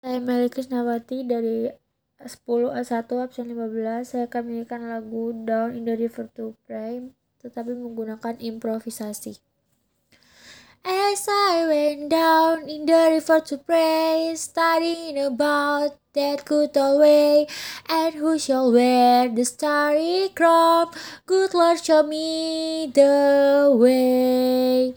Saya Meli Krisnawati dari 10 A1 absen 15. Saya akan menyanyikan lagu Down in the River to Pray tetapi menggunakan improvisasi. As I went down in the river to pray, studying about that good old way, and who shall wear the starry crown? Good Lord, show me the way.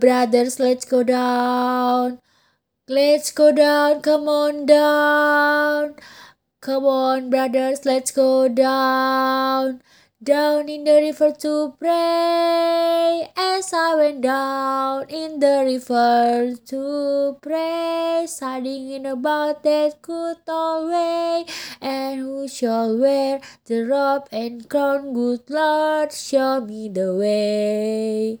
Brothers, let's go down. Let's go down, come on down. Come on, brothers, let's go down. Down in the river to pray. As I went down in the river to pray, studying about that good old way. And who shall wear the robe and crown? Good Lord, show me the way.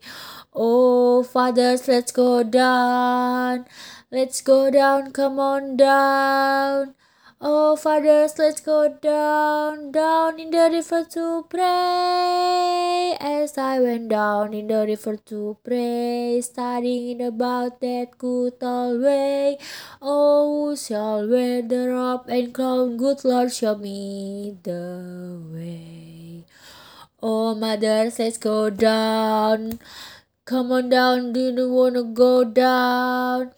Oh, fathers, let's go down. Let's go down, come on down. Oh, fathers, let's go down, down in the river to pray. As I went down in the river to pray, studying about that good old way. Oh, who shall wear the robe and crown? Good Lord, show me the way. Oh, mothers, let's go down. Come on down, do you wanna go down?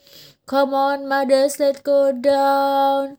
Come on, mothers, let's go down.